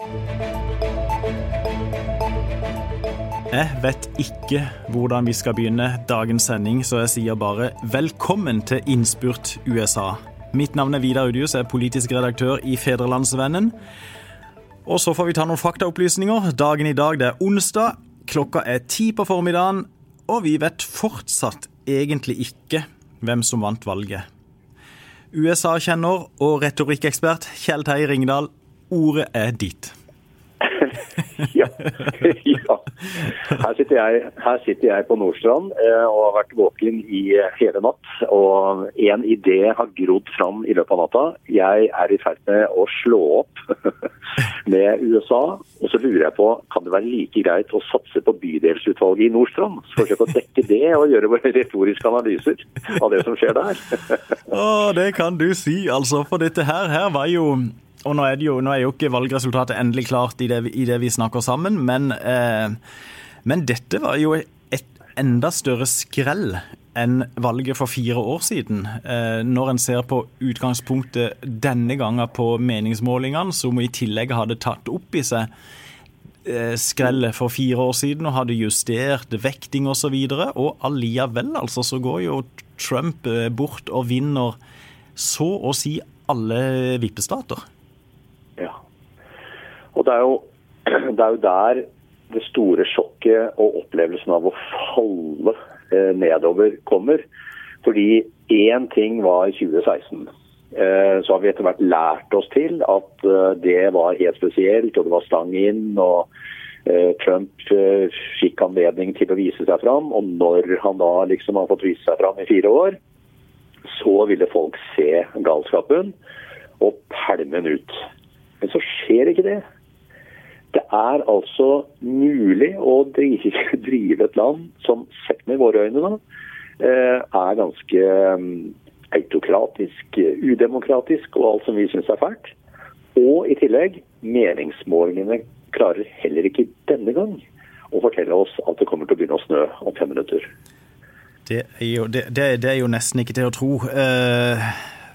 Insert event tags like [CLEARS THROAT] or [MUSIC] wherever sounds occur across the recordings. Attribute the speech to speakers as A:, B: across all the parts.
A: Jeg vet ikke hvordan vi skal begynne dagens sending, så jeg sier bare velkommen til Innspurt USA. Mitt navn er Vidar Udius, jeg er politisk redaktør i Fedrelandsvennen. Og så får vi ta noen faktaopplysninger. Dagen i dag det er onsdag, klokka er ti på formiddagen, og vi vet fortsatt egentlig ikke hvem som vant valget. USA-kjenner og retorikkekspert Kjell Terje Ringdal, ordet er ditt. [LAUGHS]
B: ja. [LAUGHS] ja. Her, sitter jeg, her, sitter jeg, på Nordstrand eh, og har vært våken i hele natt. Og en idé har grodd fram i løpet av natta. Jeg er i ferd med å slå opp [LAUGHS] med USA. Og så lurer jeg på, kan det være like greit å satse på bydelsutvalget i Nordstrand? Forsøke å dekke det og gjøre våre retoriske analyser av det som skjer der.
A: Å, det kan du si, altså. For dette her, her var jo og nå er, jo, nå er, jo, ikke valgresultatet endelig klart i det, i det vi snakker sammen, men, eh, men, dette var jo et enda større skrell enn valget for fire år siden. Eh, når en ser på utgangspunktet denne gangen på meningsmålingene, som i tillegg hadde tatt opp i seg eh, skrellet for fire år siden og hadde justert vekting osv. Og, så og alliavel altså, så går jo Trump eh, bort og vinner så å si alle vippestater.
B: Og det er, jo, [CLEARS THROAT] det er jo der det store sjokket og opplevelsen av å falle eh, nedover kommer. Fordi én ting var i 2016. Eh, så har vi etter hvert lært oss til at eh, det var helt spesielt, og det var stang inn. og eh, Trump eh, fikk anledning til å vise seg fram, og når han da liksom har fått vise seg fram i fire år, så ville folk se galskapen og pælme den ut. Men så skjer ikke det. Det er altså mulig å [LAUGHS] drive et land som sett med våre øyne da, eh, er ganske mm, autokratisk, udemokratisk og alt som vi syns er fælt. Og i tillegg, meningsmålingene klarer heller ikke denne gang å fortelle oss at det kommer til å begynne å snø om fem minutter.
A: Det er jo, det, det er jo nesten ikke til å tro. Eh,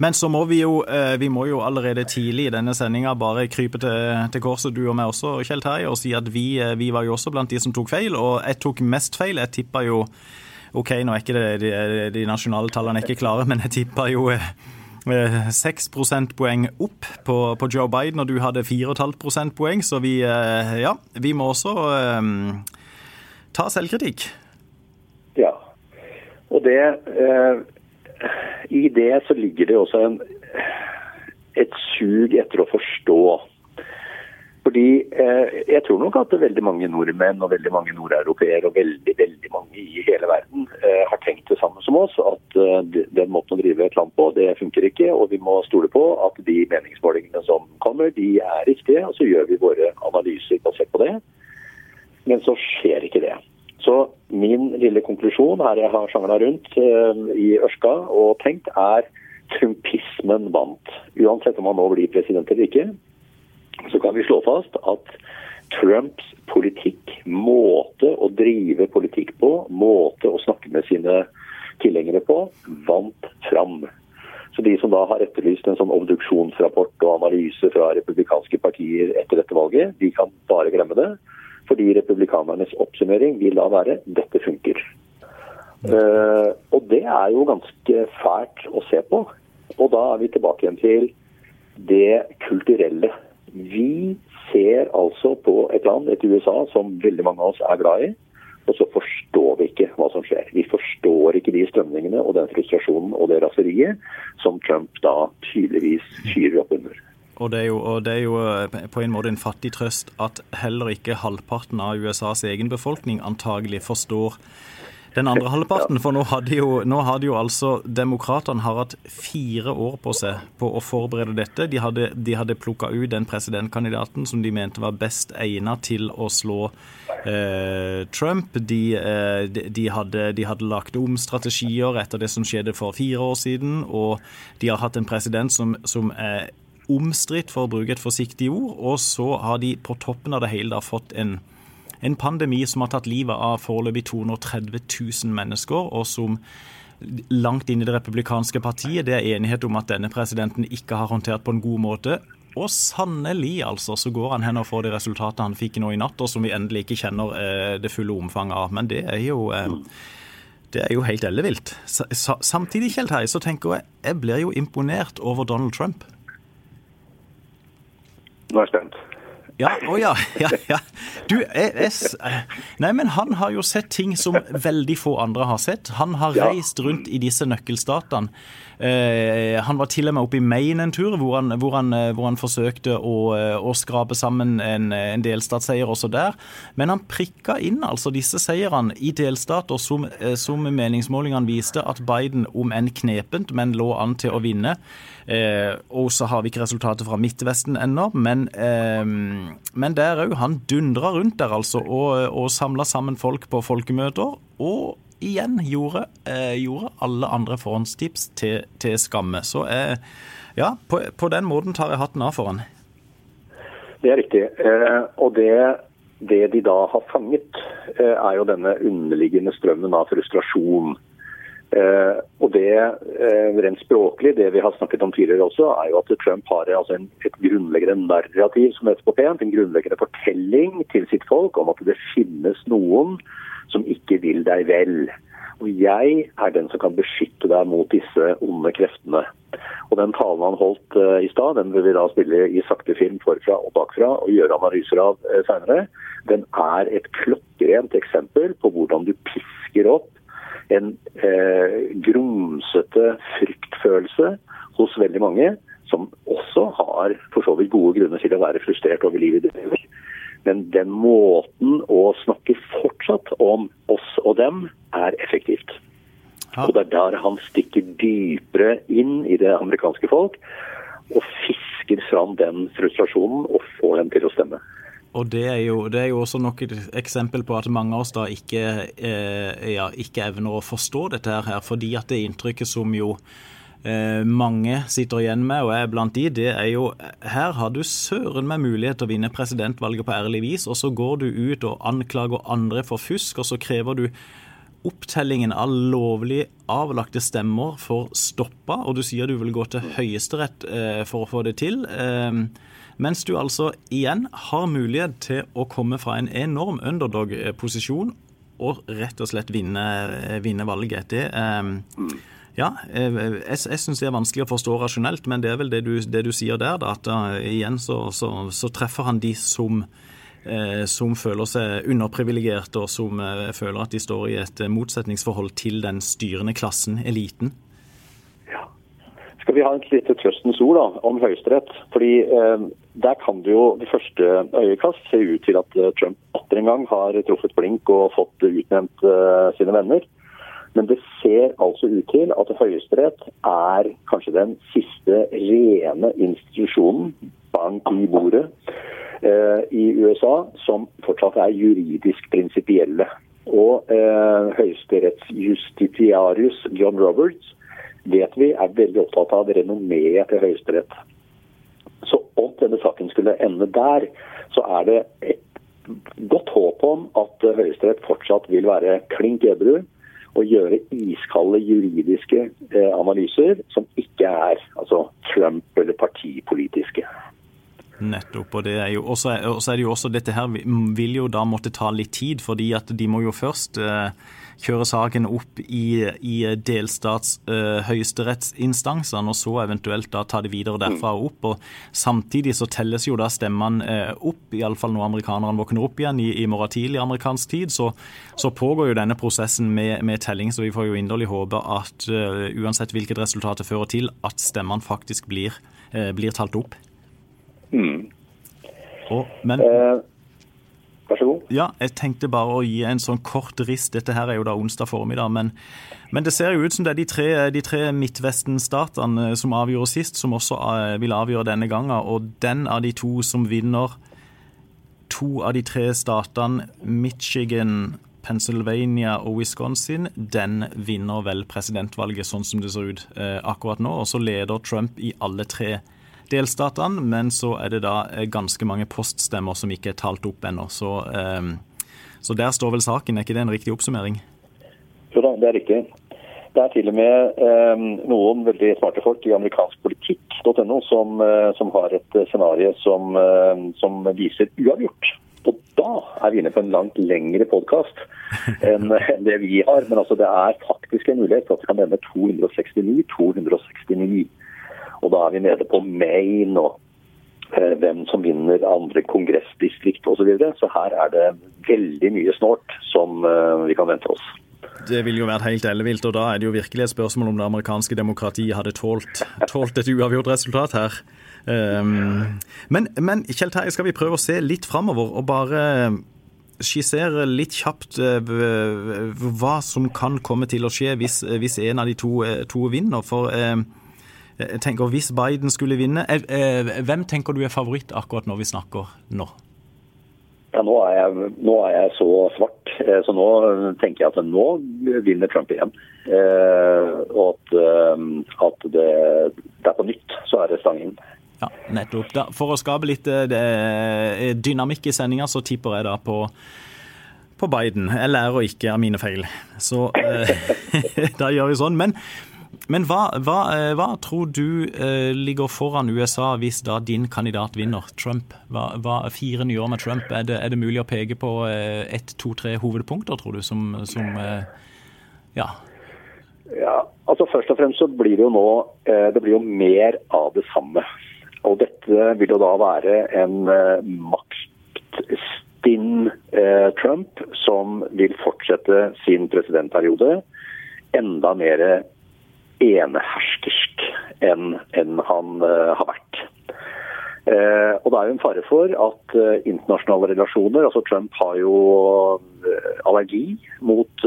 A: men så må vi jo, eh, vi må jo allerede tidlig i denne sendinga bare krype til, til, korset, du og meg også, Kjell Terje, og si at vi, eh, vi, var jo også blant de som tok feil. Og jeg tok mest feil. Jeg tippa jo OK, nå er ikke det, de, de nasjonale tallene er ikke klare, men jeg tippa jo eh, seks prosentpoeng opp på, på, Joe Biden, og du hadde 4,5 prosentpoeng, så vi, ja, vi må også um, ta selvkritikk.
B: Ja, og det uh i det så ligger det også en, et sug etter å forstå. Fordi eh, Jeg tror nok at veldig mange nordmenn og veldig mange nordeuropeere og veldig veldig mange i hele verden eh, har tenkt det samme som oss. At eh, den måten å drive et land på, det funker ikke. Og vi må stole på at de meningsmålingene som kommer, de er riktige. Og så gjør vi våre analyser basert på det. Men så skjer ikke det. Så min lille konklusjon her jeg har sjangla rundt uh, i Ørska og tenkt, er trumpismen vant. Uansett om han nå blir president eller ikke, så kan vi slå fast at Trumps politikk, måte å drive politikk på, måte å snakke med sine tilhengere på, vant fram. Så de som da har etterlyst en sånn obduksjonsrapport og analyse fra republikanske partier etter dette valget, de kan bare glemme det. Fordi republikanernes oppsummering vil da være 'dette funker'. Uh, og det er jo ganske fælt å se på. Og da er vi tilbake igjen til det kulturelle. Vi ser altså på et land, et USA, som veldig mange av oss er glad i. Og så forstår vi ikke hva som skjer. Vi forstår ikke de strømningene og den frustrasjonen og det raseriet som Trump da tydeligvis fyrer opp under.
A: Og det, jo, og det, er jo, eh, på en måte en fattig trøst at heller ikke halvparten av USAs egen befolkning antagelig forstår den andre halvparten. For nå hadde jo, nå hadde jo altså demokratene hatt fire år på seg på å forberede dette. De hadde, de hadde plukka ut den presidentkandidaten som de mente var best egnet til å slå eh, Trump. De, eh, de, hadde, de, hadde, lagt om strategier etter det som skjedde for fire år siden, og de har hatt en president som, som er omstridt, for å bruke et forsiktig ord. Og så har de på toppen av det hele da fått en, en pandemi som har tatt livet av foreløpig 230 000 mennesker, og som langt inn i det republikanske partiet det er enighet om at denne presidenten ikke har håndtert på en god måte. Og sannelig, altså, så går han hen og får de resultatene han fikk nå i natt, og som vi endelig ikke kjenner eh, det fulle omfanget av. Men det er jo eh, det er jo helt ellevilt. Samtidig, Kjell Terje, så tenker jeg jeg blir jo imponert over Donald Trump.
B: Nå er jeg spent.
A: Ja, å ja, ja, ja. Du, jeg, Nei, men han har jo sett ting som veldig få andre har sett. Han har reist rundt i disse nøkkelstatene. Eh, han var til og med oppe i Maine en tur, hvor han, hvor han, eh, hvor han forsøkte å, eh, å, skrape sammen en, en delstatsseier også der. Men han prikka inn altså disse seirene i delstater som, som meningsmålingene viste at Biden, om enn knepent, men lå an til å vinne. Eh, og så har vi ikke resultatet fra Midtvesten ennå, men, eh, men der òg. Han dundra rundt der, altså, og, og samla sammen folk på folkemøter. Og igjen gjorde, eh, gjorde alle andre forhåndstips til, til skamme. Så eh, ja, på, på, den måten tar jeg hatten av for han.
B: Det er riktig. Eh, og det, det, de da har fanget, eh, er jo denne underliggende strømmen av frustrasjon Eh, og det eh, rent språklig, det vi har snakket om tidligere også, er jo at Trump har altså en, et grunnleggende narrativ som heter på pent, en grunnleggende fortelling til sitt folk om at det finnes noen som ikke vil deg vel. Og jeg er den som kan beskytte deg mot disse onde kreftene. Og den talen han holdt eh, i stad, den vil vi da spille i sakte film forfra og bakfra og gjøre analyser av eh, seinere. Den er et klokkerent eksempel på hvordan du pisker opp en eh, grumsete fryktfølelse hos veldig mange, som også har for så vidt gode grunner til å være frustrert over livet de lever. Men den måten å snakke fortsatt om oss og dem, er effektivt. Og det er der han stikker dypere inn i det amerikanske folk og fisker fram den frustrasjonen og får dem til å stemme.
A: Og det er, jo, det er, jo, også nok et eksempel på at mange av oss da ikke, eh, ja, ikke evner å forstå dette her, fordi at det inntrykket som jo eh, mange sitter igjen med, og er blant de, det er jo Her har du søren meg mulighet til å vinne presidentvalget på ærlig vis, og så går du ut og anklager andre for fusk, og så krever du opptellingen av lovlig avlagte stemmer for stoppa, og du sier du vil gå til Høyesterett eh, for å få det til. Eh, mens du altså igjen har mulighet til å komme fra en enorm underdog-posisjon og rett og slett vinne, vinne valget. Det eh, ja, jeg, jeg syns det er vanskelig å forstå rasjonelt, men det er vel det du, det du sier der, da, at uh, igjen så, så, så, treffer han de som, uh, som føler seg underprivilegerte, og som uh, føler at de står i et motsetningsforhold til den styrende klassen, eliten
B: skal vi ha et lite trøstens ord da, om Høyesterett. Fordi eh, Der kan det jo ved første øyekast se ut til at eh, Trump atter en gang har truffet blink og fått utnevnt eh, sine venner. Men det ser altså ut til at Høyesterett er kanskje den siste rene institusjonen, bank i bordet, eh, i USA som fortsatt er juridisk prinsipielle. Og eh, høyesterettsjustitiarius John Roberts vet vi er veldig opptatt av renommeet til Høyesterett. Så om denne skulle ende der, så er det et godt håp om at Høyesterett fortsatt vil være klink edru og gjøre iskalde juridiske eh, analyser som ikke er altså Trump- eller partipolitiske.
A: Nettopp. og det er jo også, er det jo også Dette her vil jo da måtte ta litt tid, fordi at de må jo først eh, kjøre saken opp i, i delstats uh, høyesterettsinstansene, og så eventuelt da ta det videre derfra og opp. og Samtidig så telles jo da stemmene uh, opp, iallfall når amerikanerne våkner opp igjen i, i morgen tidlig amerikansk tid. Så, så, pågår jo denne prosessen med, med, telling, så vi får jo inderlig håpe at uh, uansett hvilket resultat det fører til, at stemmene faktisk blir, uh, blir talt opp.
B: Mm.
A: Og, men,
B: eh, vær så god.
A: Ja, jeg tenkte bare å gi en sånn kort rist. Dette her er jo da onsdag formiddag, men, men det ser jo ut som det er de tre, de tre Midtvesten-statene som avgjorde sist, som også eh, vil avgjøre denne gangen. Og den av de to som vinner to av de tre statene, Michigan, Pennsylvania og Wisconsin, den vinner vel presidentvalget sånn som det ser ut eh, akkurat nå. Og så leder Trump i alle tre statene delstatene, men så er det da eh, ganske mange poststemmer som ikke er talt opp ennå. Så, um, så, der står vel saken, er ikke det en riktig oppsummering?
B: Jo da, det er riktig. Det er til og med eh, noen veldig smarte folk i amerikanskpolitikk.no som, eh, som har et scenario som, eh, som viser uavgjort. Og da er vi inne på en langt lengre podkast [LAUGHS] enn det vi har. Men altså, det er faktisk en mulighet for at vi kan nevne 269, 269. Og da er vi nede på Maine og eh, hvem som vinner andre kongressdistrikt osv. Så, videre. så her er det veldig mye snålt som eh, vi kan vente oss.
A: Det ville jo vært helt ellevilt, og da er det jo virkelig et spørsmål om det amerikanske demokratiet hadde tålt, tålt et uavgjort resultat her. Um, men, men Kjell Terje, skal vi prøve å se litt framover og bare skissere litt kjapt uh, hva som kan komme til å skje hvis, hvis en av de to, uh, to vinner? For uh, jeg tenker, hvis Biden skulle vinne, hvem tenker du er favoritt akkurat når vi snakker nå?
B: Ja, nå er, jeg, nå er jeg så svart, så nå tenker jeg at nå vinner Trump igjen. og at, at det, det, er på nytt så er det stang inn.
A: Ja, nettopp. Da, for å skape litt eh, det, eh, dynamikk i sendinga, så tipper jeg da på, på Biden. Jeg lærer ikke av mine feil. Så eh, [LAUGHS] da gjør vi sånn. Men, men hva, hva, eh, hva, tror du eh, ligger foran USA hvis da din kandidat vinner, Trump? Hva, hva, fire nye år med Trump, er det, er det mulig å peke på eh, ett, to, tre hovedpunkter, tror du, som, som ja.
B: ja, altså Først og fremst så blir det jo nå det blir jo mer av det samme. Og dette vil jo da være en maktstinn Trump som vil fortsette sin presidentperiode enda mer eneherskersk enn en han uh, har vært. Uh, og Det er jo en fare for at uh, internasjonale relasjoner altså Trump har jo allergi mot,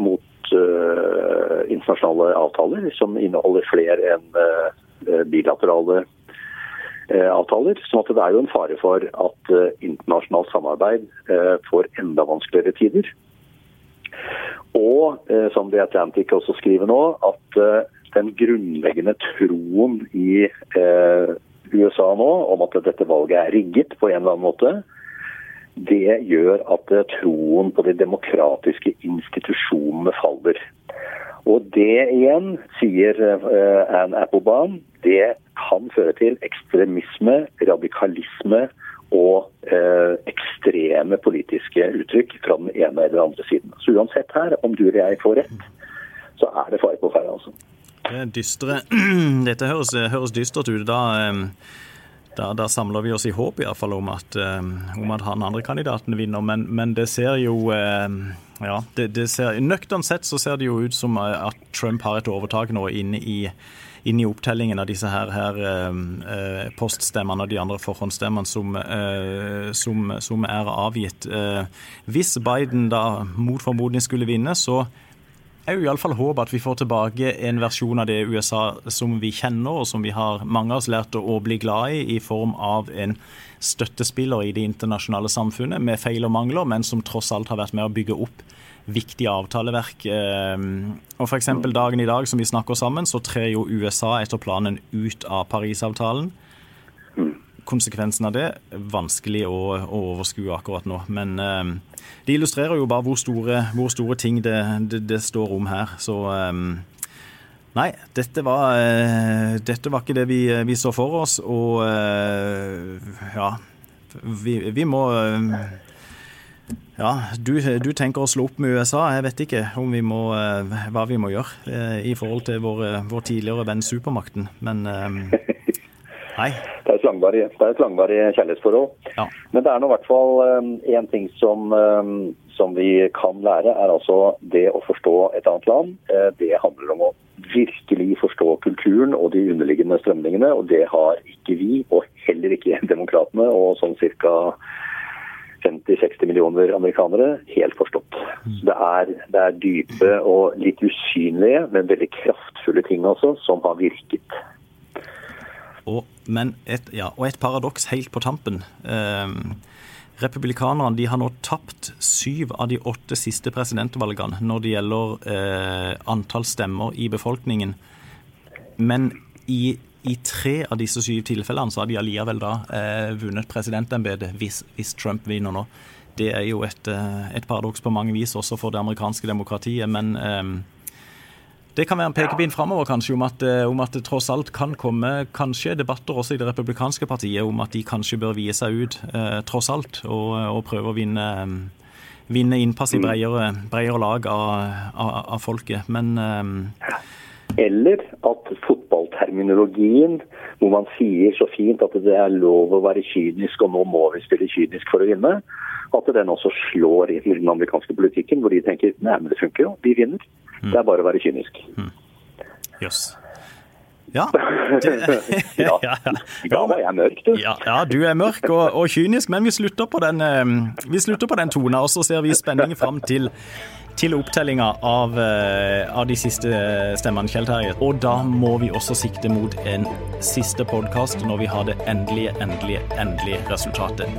B: mot internasjonale avtaler som inneholder flere enn bilaterale avtaler. sånn at det er jo en fare for at internasjonalt samarbeid får enda vanskeligere tider. Og som The Atlantic også skriver nå, at den grunnleggende troen i USA nå om at dette valget er rigget på en eller annen måte, det gjør at troen på de demokratiske institusjonene faller. Og det igjen, sier Anne Applebaum, det kan føre til ekstremisme, radikalisme og eh, ekstreme politiske uttrykk fra den ene eller den andre siden. Så uansett her, om du eller jeg får rett, så er det fare på ferde. Altså.
A: Det dystre. [CLEARS THROAT] Dette høres, høres dystert ut. Da, da, da, samler vi oss i håp i hvert fall om at, om at han andre kandidaten vinner, men, men det ser jo ja, det ser, Nøkternt sett så ser det jo ut som at Trump har et overtak nå inne i inn i opptellingen av disse her, her eh, poststemmene og de andre forhåndsstemmene som, eh, som, som, er avgitt. Eh, hvis Biden da mot formodning skulle vinne, så er jo iallfall håp at vi får tilbake en versjon av det USA som vi kjenner, og som vi har mange av oss lært å bli glad i, i form av en støttespiller i det internasjonale samfunnet, med feil og mangler, men som tross alt har vært med å bygge opp viktige avtaleverk. Eh, og F.eks. dagen i dag som vi snakker sammen, så trer jo USA etter planen ut av Parisavtalen. Konsekvensen av det er vanskelig å, å overskue akkurat nå. Men eh, det illustrerer jo bare hvor store, hvor store ting det, det, det, står om her. Så eh, Nei, dette var, dette var ikke det vi, vi, så for oss. Og ja, vi, vi må ja, du, du, tenker å slå opp med USA. Jeg vet ikke vi må, eh, hva vi må gjøre eh, i forhold til vår, eh, vår tidligere venn supermakten, men nei.
B: Det er et langvarig, er et langvarig kjærlighetsforhold. Ja. Men det er nå i hvert fall én ting som, som, vi kan lære, er altså det å forstå et annet land. Det handler om å virkelig forstå kulturen og de underliggende strømningene, og det har ikke vi, og heller ikke [LAUGHS] demokratene, og sånn cirka 50-60 millioner amerikanere helt forstått. Mm. Det er, det er, dype og litt usynlige, men veldig kraftfulle ting også, som har virket.
A: Og, men et, ja, og et paradoks helt på tampen. Eh, Republikanerne de har nå tapt syv av de åtte siste presidentvalgene når det gjelder eh, antall stemmer i befolkningen. Men i i tre av disse syv tilfellene så har de allikevel da eh, vunnet presidentembetet hvis, hvis, Trump vinner nå. Det er jo et, eh, et paradoks på mange vis også for det amerikanske demokratiet. Men eh, det kan være en pekepinn framover kanskje om at, eh, om at, det tross alt kan komme kanskje debatter også i det republikanske partiet om at de kanskje bør vie seg ut eh, tross alt, og, og, prøve å vinne, vinne innpass i mm. bredere, bredere lag av, av, av, folket. Men eh,
B: Eller at fotballterminologien, hvor man sier så fint at det er lov å være kynisk, og nå må vi spille kynisk for å vinne, at den også slår i den amerikanske politikken, hvor de tenker nei, men det funker jo, vi vinner. Mm. Det er bare å være kynisk.
A: Mm. Jøss. Mm. Yes. [LAUGHS] Ja.
B: ja. [LAUGHS] Da var jeg mørk, du.
A: Ja, ja du er mørk og, og, kynisk, men vi slutter på den, eh, vi slutter på den tona, og så ser vi spenning fram til til opptellinga av, eh, av, de siste stemmene, Kjell Terje. Og da må vi også sikte mot en siste podkast når vi har det endelige, endelige, endelige resultatet.